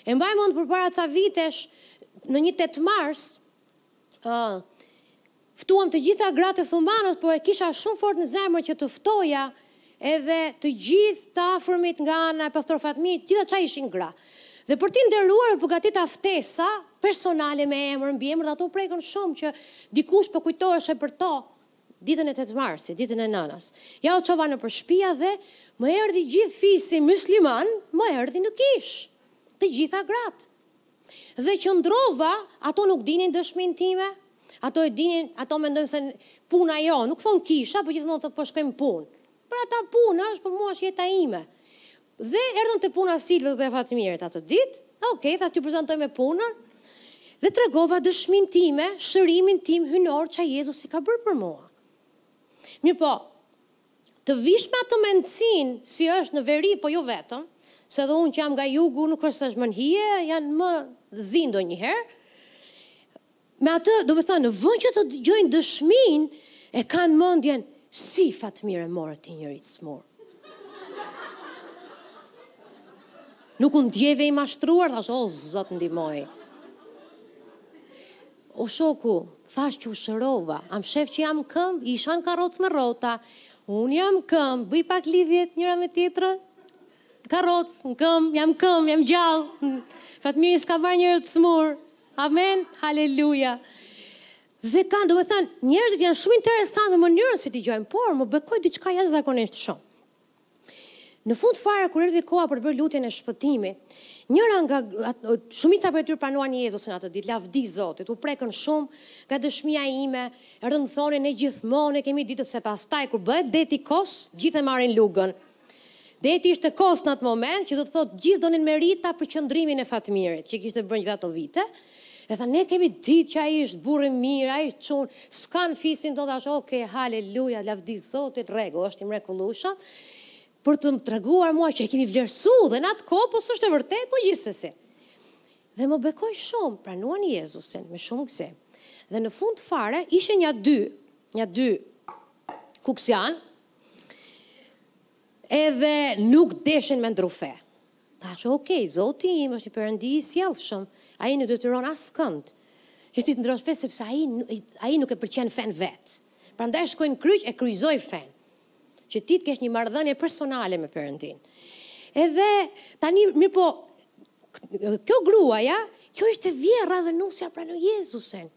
Speaker 1: E mbaj mend përpara ca vitesh në një tetë mars, ftuam të gjitha gratë e Thumbanës, por e kisha shumë fort në zemër që të ftoja edhe të gjithë të afërmit nga ana e Pastor Fatmirit, gjitha qa ishin gra. Dhe për t'i nderuar u përgatita ftesa personale me emër, mbiemër, dhe ato u prekën shumë që dikush po kujtohesh për to, ditën e 8 marsit, ditën e nënës. Ua çova nëpër shtëpia dhe më erdhi gjithë fisi mysliman, më erdhi në kishë. Të gjitha gratë. Dhe qëndrova, ato nuk dinin dëshminë time, ato e dinin, ato mendojnë se puna jo, nuk thonë kisha, po gjithmonë thonë po shkojmë n'punë. Për ata punë është, për mua është jeta ime. Dhe erdhën te puna e Silvës dhe Fatmirit atë ditë, dhe okej, thashë t'ju prezantoj me punën, dhe tregova dëshminë time, shërimin tim hyjnor që Jezusi ka bërë për mua. Mirëpo, Të vish me atë mendësinë si është në veri po jo vetëm, se edhe unë që jam nga jugu nuk është se është më ndryshe, janë më zi ndonjëherë, me atë, domethënë, në vend që të dëgjojnë dëshminë, e kanë mendjen, si Fatmir e more ti njeri të smurë. Nuk u ndjeve i mashtruar, thashë, o Zot ndihmoji. O shoku, thashë që u shërova, a më shef që jam n'këmbë, isha në karrocë me rrota, unë jam n'këmbë, bëj pak lidhjet njëra me tjetrën, karrocë, në këmbë, jam n'këmbë, jam gjallë, Fatmiri s'ka marrë njeri të smurë, amen, haleluja. Dhe kanë, domethënë, njerëzit janë shumë interesantë në mënyrën se si dëgjojnë, por më bekoi diçka jashtëzakonisht shumë. Në fund fare kur erdhi koha për të bërë lutjen e shpëtimit, njëra nga shumica prej tyre pranuan Jezusin atë ditë, lavdi Zotit, u prekën shumë nga dëshmia ime, erdhën më thonin ne gjithmonë e kemi ditur se pastaj kur bëhet deti kos, gjithë e marrin lugën. Deti ishte kos në atë moment, që do të thotë gjithë donin merita për qëndrimin e Fatmirit, që kishte bërë gjithë ato vite, E thanë ne kemi ditë që ai është burrë i mirë, ai çun, s'ka në fisin tonë thashë ok, haleluja, lavdi Zotit, rregull, është i mrekullueshëm, për të më treguar mua që e kemi vlerësu dhe në atë kohë, po s'është e vërtetë, po gjithsesi. Dhe më bekoi shumë, pranuan Jezusin me shumë gëzim. Dhe në fund fare ishin nja dy, nja dy kuksiane, edhe nuk deshin me ndërru fe. Thashë, Ok, Zoti im është një Perëndi i sjellshëm. Ai nuk detyron askënd që ti të ndrosh fe sepse ai ai nuk e pëlqen fenë vet. Prandaj shkoi në kryq e kryqëzoi fenë që ti të kesh një marrëdhënie personale me Perëndin. Edhe tani mirëpo kjo gruaja, kjo ishte vjerra dhe nusja pranon Jezusin.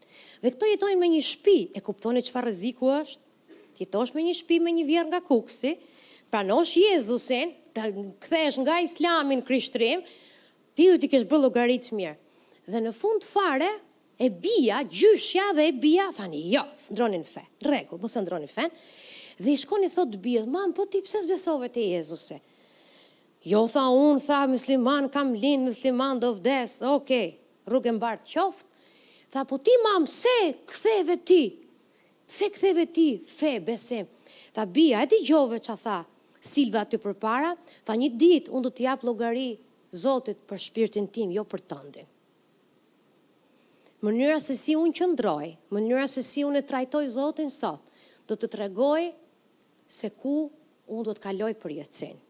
Speaker 1: Dhe këto jetonin me një shpi, e kuptoni çfarë rreziku është? Të jetosh në një shpi me një vjehërr nga Kukësi, të pranosh Jezusin, të kthehesh nga Islami në Krishtrim, ti do t'i kesh bërë llogaritë mirë. Dhe në fund fare, e bija, gjyshja dhe e bija thanë, Jo, s'ndronim fe. Në rregull, mos e ndroni fenë. Dhe i shkon i thotë bijës, Mamë, po ti pse s'besove te Jezusi? Jo, tha, unë, tha, mysliman kam lind, mysliman do vdes. Okej, rrugë e mbarë të qoftë. Tha, po ti mamë, pse u ktheve ti? Pse ktheve ti fe, besim? Tha bija, e dëgjove ça tha Silva aty përpara? Tha një ditë unë do t'i jap llogari Zotit për shpirtin tim, jo për tëndin. Mënyra se si unë qëndroj, mënyra se si unë e trajtoj Zotin sot, do të tregojë se ku unë do të kaloj përjetësinë.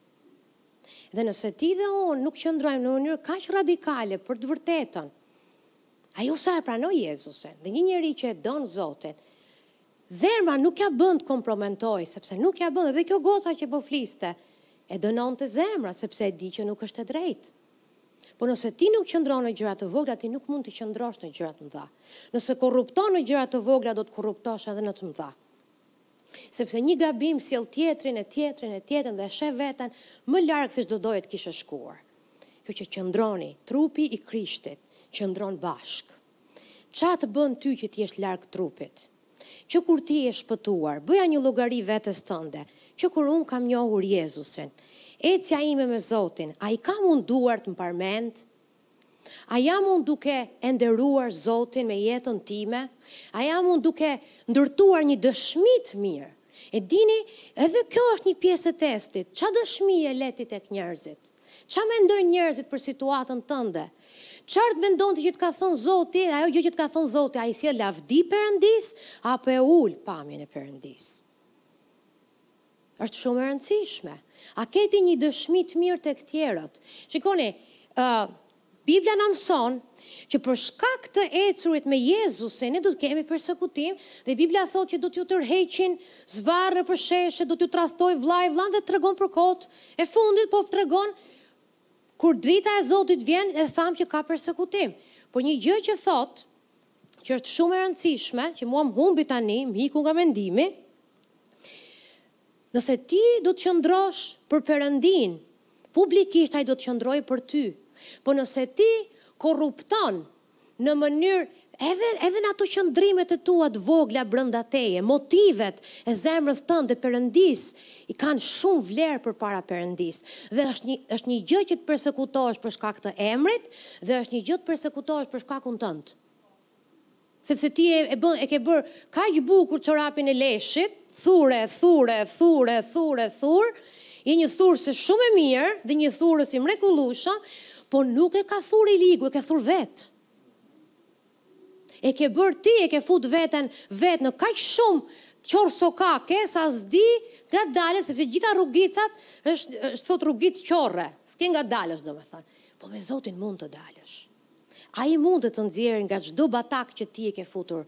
Speaker 1: Dhe nëse ti dhe unë nuk qëndrojmë në mënyrë kaq radikale për të vërtetën, Ajo sa e pranoi Jezusin dhe një njeri që e don Zotin, zemra nuk ja bën të kompromentojë, sepse nuk ja bën edhe kjo goca që po fliste, e dënonte zemra sepse e di që nuk është e drejtë. Po nëse ti nuk qëndron në gjëra të vogla, ti nuk mund të qëndrosh në gjëra të mëdha. Nëse korrupton në gjëra të vogla, do të korruptosh edhe në të mëdha. Sepse një gabim sjell tjetrin e tjetrin e tjetrin dhe e sheh veten më larg seç do doje të kishe shkuar. Kjo që qëndroni, trupi i Krishtit, qëndron bashkë. Ça të bën ty që të jesh larg trupit? Që kur ti je shpëtuar, bëja një llogari vetes tënde, që kur unë kam njohur Jezusin, ecja ime me Zotin, a i kam unë duart në parmendë? A jam unë duke e nderuar Zotin me jetën time? A jam unë duke ndërtuar një dëshmi të mirë? E dini, edhe kjo është një pjesë e testit. Ça dëshmie le ti tek njerëzit? Ça mendojnë njerëzit për situatën tënde? Çfarë mendon ti që të ka thënë Zoti, ajo gjë që të ka thënë Zoti, a i sjell lavdi Perëndisë apo e ul pamjen e Perëndisë? Është shumë e rëndësishme. A ke ti një dëshmi të mirë tek tjerët? Shikoni, ë uh, Bibla na mëson që për shkak të ecurit me Jezusin ne do të kemi persekutim dhe Bibla thotë që do t'ju tërheqin zvarrë nëpër sheshe, do t'ju tradhtojë vllai vllan dhe tregon për kohët e fundit po tregon kur drita e Zotit vjen e thamë që ka persekutim. Por një gjë që thotë që është shumë e rëndësishme, që mua më humbi tani, më iku nga mendimi, nëse ti do të qëndrosh për Perëndinë, publikisht ai do të qëndrojë për ty. Po nëse ti korrupton në mënyrë edhe edhe në ato qëndrimet e tua të vogla brenda teje, motivet e zemrës tënde Perëndisë I kanë shumë vlerë përpara Perëndisë. Dhe është një është një gjë që të persekutohesh për shkak të emrit dhe është një gjë të persekutohesh për shkakun tënd. Sepse ti e, e bën e ke bërë kaq bukur çorapin e leshit, thure, thure, thure, thure, thur, je një thurëse shumë e mirë dhe një thurës i mrekullueshëm, po nuk e ka thur i ligu, e ka thur vetë. E ke bërë ti e ke fut veten vetë në kaq shumë qorrsokake sa s'di nga dalësh sepse gjitha rrugicat është është thotë rrugicë qorre s'ke nga dalësh domethënë po me zotin mund të dalësh ai mund të të nxjerrë nga çdo batak që ti e ke futur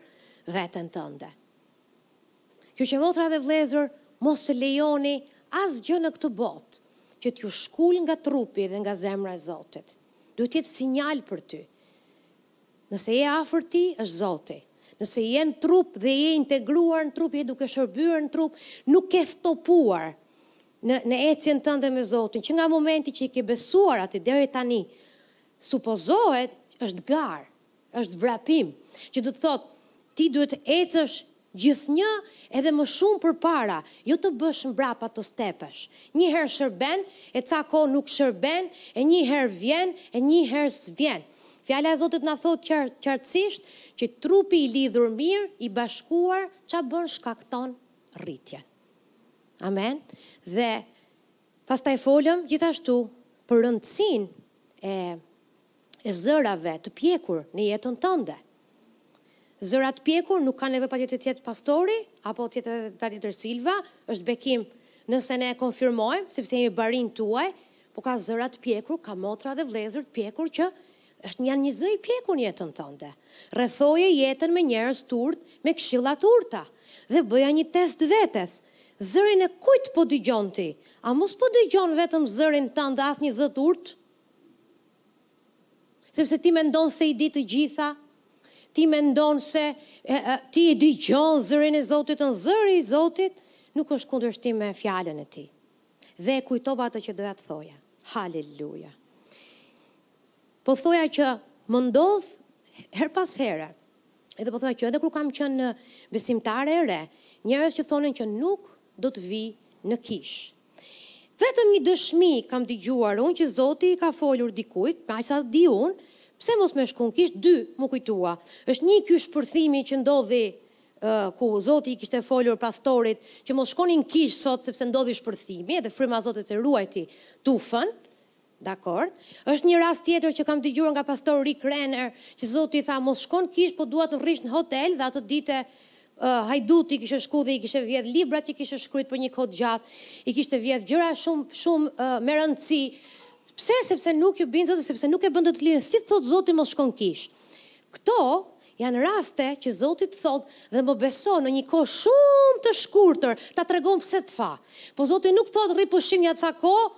Speaker 1: veten tënde. Kështu që motra dhe vëllezër mos lejoni asgjë në këtë botë që t'ju shkulë nga trupi dhe nga zemra e Zotit. Duhet të jetë sinjal për ty. Nëse je afër tij, është Zoti. Nëse je në trup dhe je integruar në trup, je duke shërbyer në trup, nuk ke stopuar në në ecjen tënde me Zotin, që nga momenti që e ke besuar atë deri tani, supozohet është garë, është vrapim, që do të thotë ti duhet të ecësh Gjithnjë edhe më shumë përpara, jo të bësh mbrapa të stepesh. Një herë shërben, e ca kohë nuk shërben, e një herë vjen, e një herë s'vjen. Fjala e Zotit na thotë qartë, qartësisht, që trupi i lidhur mirë, i bashkuar, ç'a bën shkakton rritjen. Amen. Dhe Pastaj folëm gjithashtu për rëndësinë e e zërave të pjekur në jetën tënde. Zëra të pjekur nuk kanë nevojë patjetër të jetë Pastori apo të jetë patjetër Silva, është bekim nëse ne e konfirmojmë sepse jemi barinj tuaj, po ka zëra të pjekur, ka motra dhe vëllezër të pjekur që është janë një zë i pjekur në jetën tënde. Rrethoje jetën me njerëz të urtë, me këshilla të urta dhe bëja një test vetes. Zërin e kujt po dëgjon ti? A mos po dëgjon vetëm zërin tënd dhe asnjë zë të urtë? Sepse ti mendon se i di të gjitha, ti mendon se ti e dëgjon zërin e Zotit tënd, zëri i Zotit nuk është kundërshtim me fjalën e tij. Dhe e kujtova atë që doja të thoja. Haleluja. Po thoja që më ndodh herë pas here, edhe po thoja që edhe kur kam qenë besimtare e re, njerëz që thonin që nuk do të vij në kishë. Vetëm një dëshmi kam dëgjuar unë që Zoti i ka folur dikujt, me aq sa di unë, pse mos me shku në kishë, dy m'u kujtua. Është një ky shpërthimi që ndodhi ku Zoti i kishte folur pastorit që mos shkoni në kishë sot sepse ndodhi shpërthimi dhe fryma e Zotit e ruajti tufën. Dakord. Është një rast tjetër që kam dëgjuar nga pastor Rick Renner, që Zoti i tha, Mos shko në kishë, po dua të rrish në hotel dhe atë dite hajduti i kishte shku dhe i kishte vjedh librat që kishte shkrujt për një kohë të gjatë, i kishte vjedh gjëra shumë, shumë me rëndësi. Pse? Sepse nuk iu bind Zotit, sepse nuk e bën dot lidhjen. Si të thotë Zoti mos shko në kishë? Këto janë raste që Zoti të thotë dhe më beso në një kohë shumë të shkurtër ta tregon pse të tha. Po Zoti nuk thotë rri pushim nja ca kohë,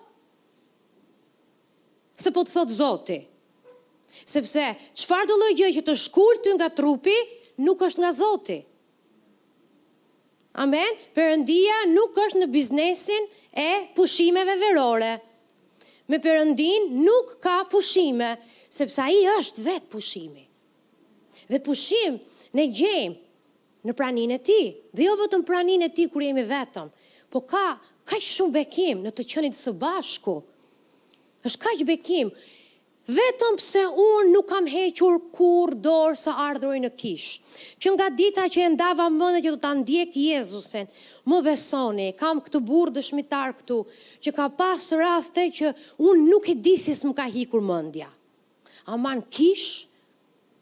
Speaker 1: Se po të thotë Zoti. Sepse çfarëdo lloj gjë që të shkul ty nga trupi, nuk është nga Zoti. Amen. Perëndia nuk është në biznesin e pushimeve verore. Me Perëndinë nuk ka pushime, sepse ai është vetë pushimi. Dhe pushim ne gjejmë Në praninë e Tij. Dhe jo vetëm praninë e Tij kur jemi vetëm, po ka kaq shumë bekim në të qenit së bashku. Është kaq bekim. Vetëm pse unë nuk kam hequr kurrë dorë së ardhuri në kishë. Që nga dita që e ndava mendjen që do ta ndjek Jezusin, më besoni, kam këtë burrë dëshmitar këtu, që ka pas raste që unë nuk e di si s'më ka ikur mendja. Aman kishë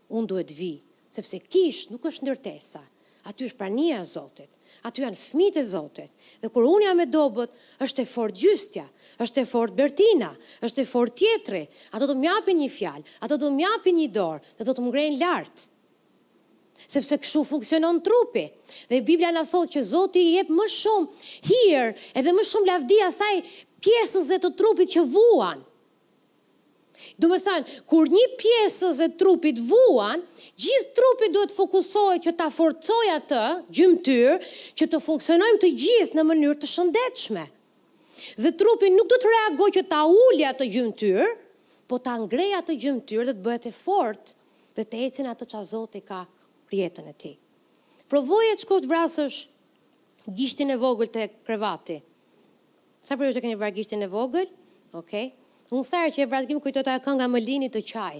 Speaker 1: Unë duhet të vij, sepse kishë nuk është ndërtesa, aty është prania e Zotit, aty janë fëmijët e Zotit, dhe kur unë jam e dobët, është e fortë Gjystja, është e fortë Bertina, është e fortë tjetri, ato do të më japin një fjalë, ato do të më japin një dorë dhe do të më ngrejnë lart. Sepse kështu funksionon trupi. Dhe Bibla na thotë që Zoti i jep më shumë hir edhe më shumë lavdi asaj pjesëze të trupit që vuan. Domethënë, kur një pjesëz e trupit vuan, gjithë trupi duhet të fokusohet që ta forcojë atë gjymtyrë që të funksionojmë të gjithë në mënyrë të shëndetshme. Dhe trupi nuk do të reagojë që ta uli atë gjymtyrë, po ta ngrejë atë gjymtyrë dhe të bëhet e fortë dhe të eci në atë ça Zoti ka për jetën e tij. Provoje të shkosh të vrasësh gishtin e vogël te krevati. Sa prej jush keni vrarë gishtin e vogël? Okej. Unë sa herë që e vras gishtin më kujtohet ajo kënga më lini të qaj.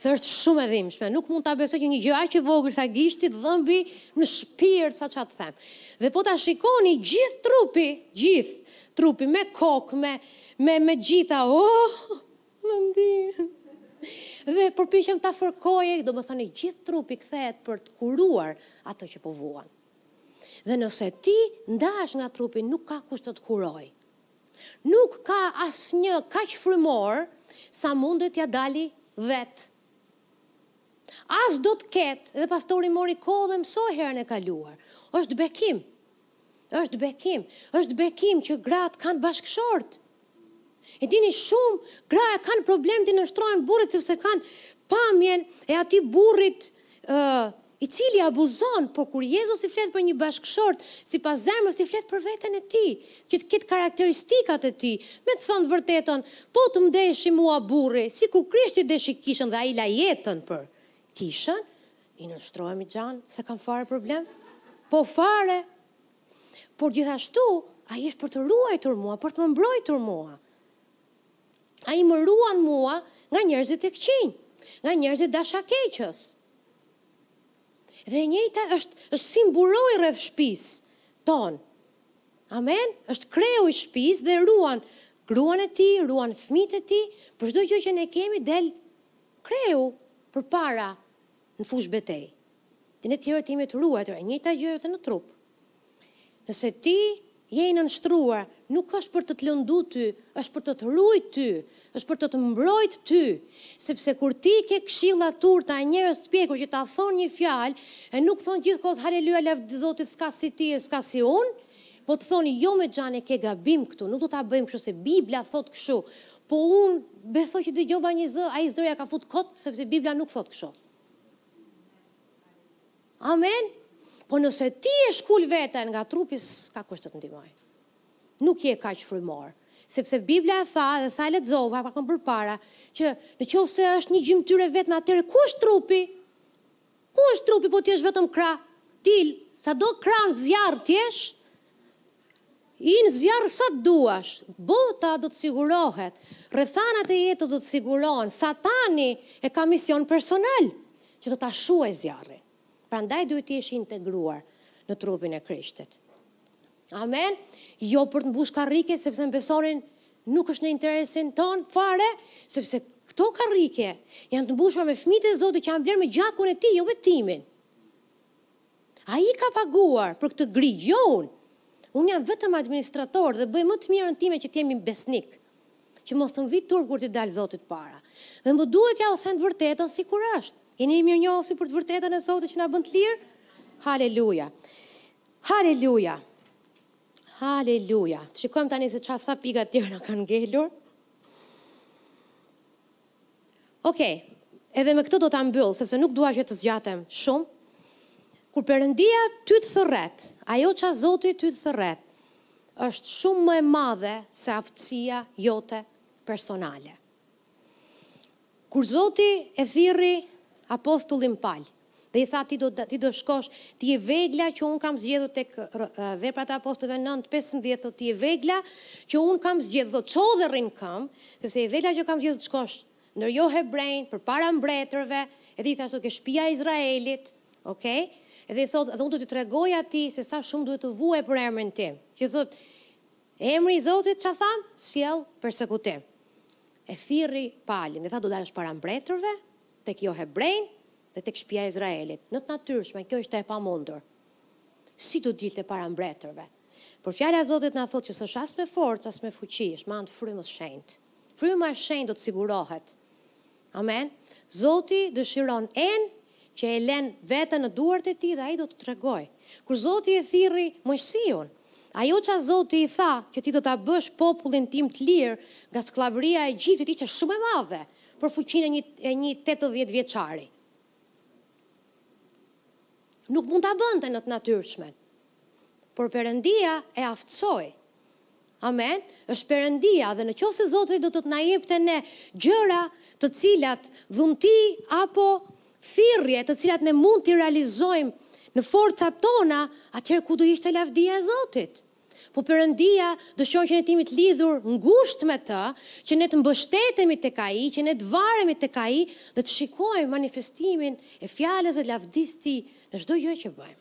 Speaker 1: Se është shumë e dhimbshme. Nuk mund ta besoj që një gjë aq e vogël sa gishti të dhëmbë në shpirt, sa ça t'them. Dhe po ta shikoni gjithë trupi, gjithë trupi me kokë, me me me gjitha. Oh! Më ndi. Dhe përpiqem ta fërkoj, domethënë gjithë trupi kthehet për të kuruar atë që po vuan. Dhe nëse ti ndahesh nga trupi nuk ka kush të të kurojë. Nuk ka asnjë kaq frymor sa mundet t'ia dalë vetë. As do të ketë, dhe pastori mori kohë dhe mësoi herën e kaluar. Është bekim. Është bekim. Është bekim që gratë kanë bashkëshortë. E dini shumë gra e kanë problem t'i nënshtrohen burrit sepse kanë pamjen e atij burrit i cili abuzon, por kur Jezusi flet për një bashkëshort, sipas zemrës tij flet për veten e tij, që të ketë karakteristikat e tij. Me të thënë të vërtetën, po të më deshi mua burri, sikur Krishti deshi kishën dhe ai e la jetën për kishën, i nënshtrohem, xhan, s'e kam fare problem. Po fare. Por gjithashtu, ai është për të ruajtur mua, për të më mbrojtur mua. Ai më ruan mua nga njerëzit e këqinj, nga njerëzit dashakeqës. Dhe e njëjta është, është si mburojë rreth shpisë tonë. Amen? është kreu i shpisë dhe ruan gruan e tij, ruan fmijët e tij, për çdo gjë që ne kemi del kreu përpara në fushëbetejë. dhe ne të tjerët jemi të ruajtur e njëjta gjë edhe në trup. Nëse ti je i nënshtruar, nuk është për të të lëndu ty, është për të të rujt ty, është për të të mbrojt ty, sepse kur ti ke këshilla të urta e njerëz të pjekur që ta thonë një fjalë e nuk thonë gjithë kohët haleluja lavdi Zotit s'ka si ti e s'ka si unë, po të thonë jo më xhan, e ke gabim këtu, nuk do ta bëjmë kështu se Bibla thotë kështu, po unë besoj që dëgjova një zë, ai zëri ja ka fut kot sepse Bibla nuk thotë kështu. Amen. Po nëse ti e shkul veten nga trupi, s'ka kush të të ndihmojë. Nuk je kaq frymor, sepse Bibla e tha dhe sa e lexova pak më përpara, që në qoftë se është një gjymtyrë vetëm atëherë ku është trupi? Ku është trupi po të jesh vetëm krah? Ti, sado që në zjarr të jesh? Ji në zjarr sa të duash, bota do të sigurohet, rrethanat e jetës do të sigurohen, satani e ka mision personal, që do ta shuajë zjarrin. Prandaj duhet të jesh i integruar në trupin e Krishtit. Amen. Jo për të mbush karrike, sepse më besoni nuk është në interesin tonë fare, sepse këto karrike janë të mbushura me fëmijët e Zotit që janë blerë me gjakun e tij, jo me timin. Ai i ka paguar për këtë grigjë, jo unë. Unë jam vetëm administrator dhe bëj më të mirën time që të jem besnik. Që mos të më vijë turp kur t'i dalë Zotit para. Dhe më duhet t'jua them të vërtetën sikur është. Keni mirënjohësi për të vërtetën e Zotit që na bën të lirë? Haleluja! Haleluja! Haleluja! Të shikojmë tani se ça sa pika të tjera na kanë ngelur. Ok, edhe me këtë do ta mbyll, sepse nuk dua që të zgjatem shumë. Kur Perëndia ty të thërret, ajo ça Zoti ty të thërret, është shumë më e madhe se aftësia jote personale. Kur Zoti e thirri apostullin Paul, Dhe i tha, Ti do shkosh, ti je vegla që unë kam zgjedhur tek Veprat e Apostujve nëntë, pesëmbëdhjetë, thotë, Ti je vegla që unë kam zgjedhur, thotë, ço dhe rri në këmbë, sepse je vegla që kam zgjedhur të shkosh ndër johebrenjtë, përpara mbretërve, edhe gjithashtu te shpia e Izraelit, okay, edhe i thotë, dhe unë do t'i tregoj atij se sa shumë duhet të vuajë për emrin tim. Që thotë, Emri i Zotit, ç'a tha? Sjell persekutim. E thirri Palin dhe tha, Do dalësh para mbretërve, tek johebrenjtë dhe tek shpia e Izraelit. Në të natyrshmen kjo ishte e pamundur. Si do dilte para mbretërve? Por fjala e Zotit na thotë që s'është as me forcë, as me fuqi, është me anë të Frymës së Shenjtë. Fryma e Shenjtë do të sigurohet. Amen. Zoti dëshiron enë që e len veten në duart e Tij dhe Ai do të tregojë. Kur Zoti e thirri Moisiun, ajo ça Zoti i tha që ti do ta bësh popullin tim të lirë nga skllavëria e Egjiptit ishte shumë e madhe. për fuqinë e një e një tetëdhjetë vjeçari. Nuk mund ta bënte në të natyrshme. Por Perëndia e aftësoi. Amen. Është Perëndia dhe në qoftë se Zoti do të të na jepte ne gjëra të cilat dhunti apo thirrje të cilat ne mund t'i realizojmë në forcat tona, atëherë ku do ishte lavdia e Zotit? Po Perëndia dëshiron që ne të jemi të lidhur ngushtë me Të, që ne të mbështetemi tek Ai, që ne të varemi tek Ai dhe të shikojmë manifestimin e Fjalës dhe lavdisë së Tij në çdo gjë që bëjmë.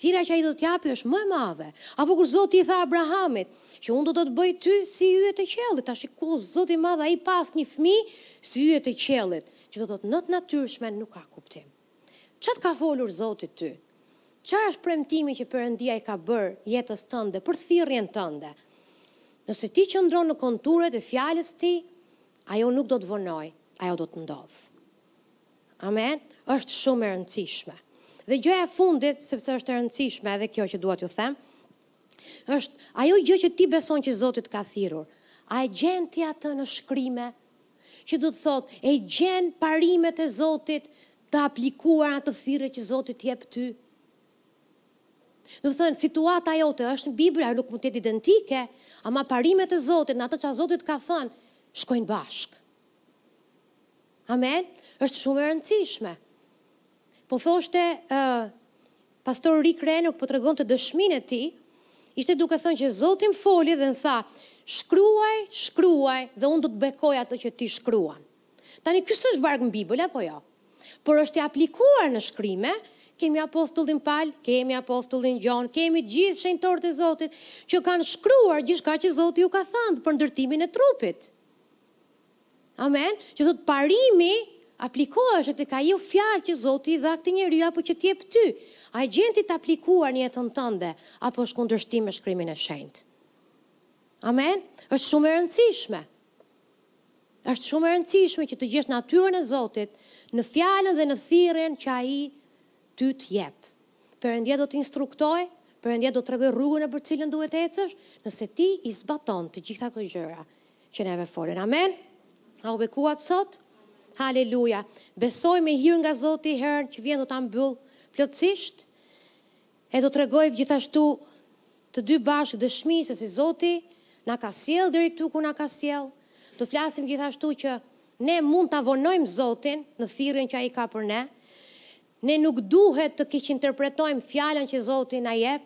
Speaker 1: Thirrja që Ai do të japi është më e madhe. Apo kur Zoti i tha Abrahamit, që Unë do të të bëj ty si yjet e qiellit, ta shikosh Zoti i madh ai pa asnjë fëmijë si yjet e qiellit, që do të thotë në të natyrshme nuk ka kuptim. Ç'a të ka folur Zoti ty? Çfarë është premtimi që Perëndia i ka bërë jetës tënde për thirrjen tënde? Nëse ti qëndron në konturet e Fjalës së Tij, Ajo nuk do të vonojë, Ajo do të ndodhë. Amen? Është shumë e rëndësishme. Dhe gjëja e fundit, sepse është e rëndësishme edhe kjo që dua t'ju them, është ajo gjë që ti beson që Zoti të ka thirrur. A e gjen ti atë në shkrime? që do të thotë e gjen parimet e Zotit të aplikuara te thirrja që Zoti të jep ty. Domethënë situata jote është në Bibël, ajo nuk mund të jetë identike, ama parimet e Zotit në atë që Zoti të ka thënë shkojnë bashkë. Amen. Është shumë e rëndësishme. Po thoshte ë Pastor Rick Renner po tregonte dëshminë e tij, ishte duke thënë që Zoti më foli dhe më tha, Shkruaj, shkruaj dhe unë do të bekoj atë që ti shkruan. Tani ky s'është varg në Bibël apo jo? Por është i aplikuar në shkrime, kemi apostullin Pal, kemi apostullin Gjon, kemi të gjithë shenjtorët e Zotit që kanë shkruar gjithçka që Zoti u ka thënë për ndërtimin e trupit. Amen. Që thot parimi aplikohet edhe tek ajo fjalë që Zoti i dha këtij njeriu apo që të jep ty. A e gjen ti të aplikuar në jetën tënde apo është në kundërshtim me shkrimin e shenjtë? Amen. Është shumë e rëndësishme. Është shumë e rëndësishme që të gjesh natyrën e Zotit në fjalën dhe në thirrjen që ai ty të jep. Perëndia do të instruktojë, Perëndia do të tregojë rrugën nëpër të cilën duhet të ecësh, nëse ti i zbaton të gjitha këto gjëra, Që neve folëm. Amen. A u bekuat sot? Haleluja. Besoj me hir nga Zoti herën që vjen do ta mbyll plotësisht. E do tregojmë gjithashtu të dy bashkë dëshmi se si Zoti na ka sjellë deri këtu ku na ka sjellë. Do flasim gjithashtu që ne mund ta vonojmë Zotin në thirrjen që ai ka për ne. Ne nuk duhet të keqinterpretojmë fjalën që Zoti na jep,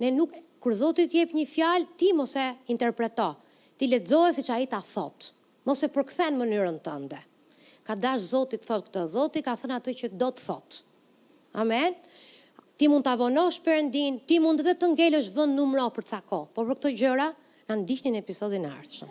Speaker 1: Ne nuk kur Zoti të jep një fjalë ti mos e interpreto, ti lexoje siç ai ta thotë, mos e përkthe në mënyrën tënde. Ka dashur Zoti të thotë këtë, Zoti ka thënë atë që do të thotë. Amen. Ti mund ta vonosh Perëndinë, ti mund edhe të ngelësh vendnumëro për ca kohë, por për këto gjëra na ndiqni në episodin e ardhshëm.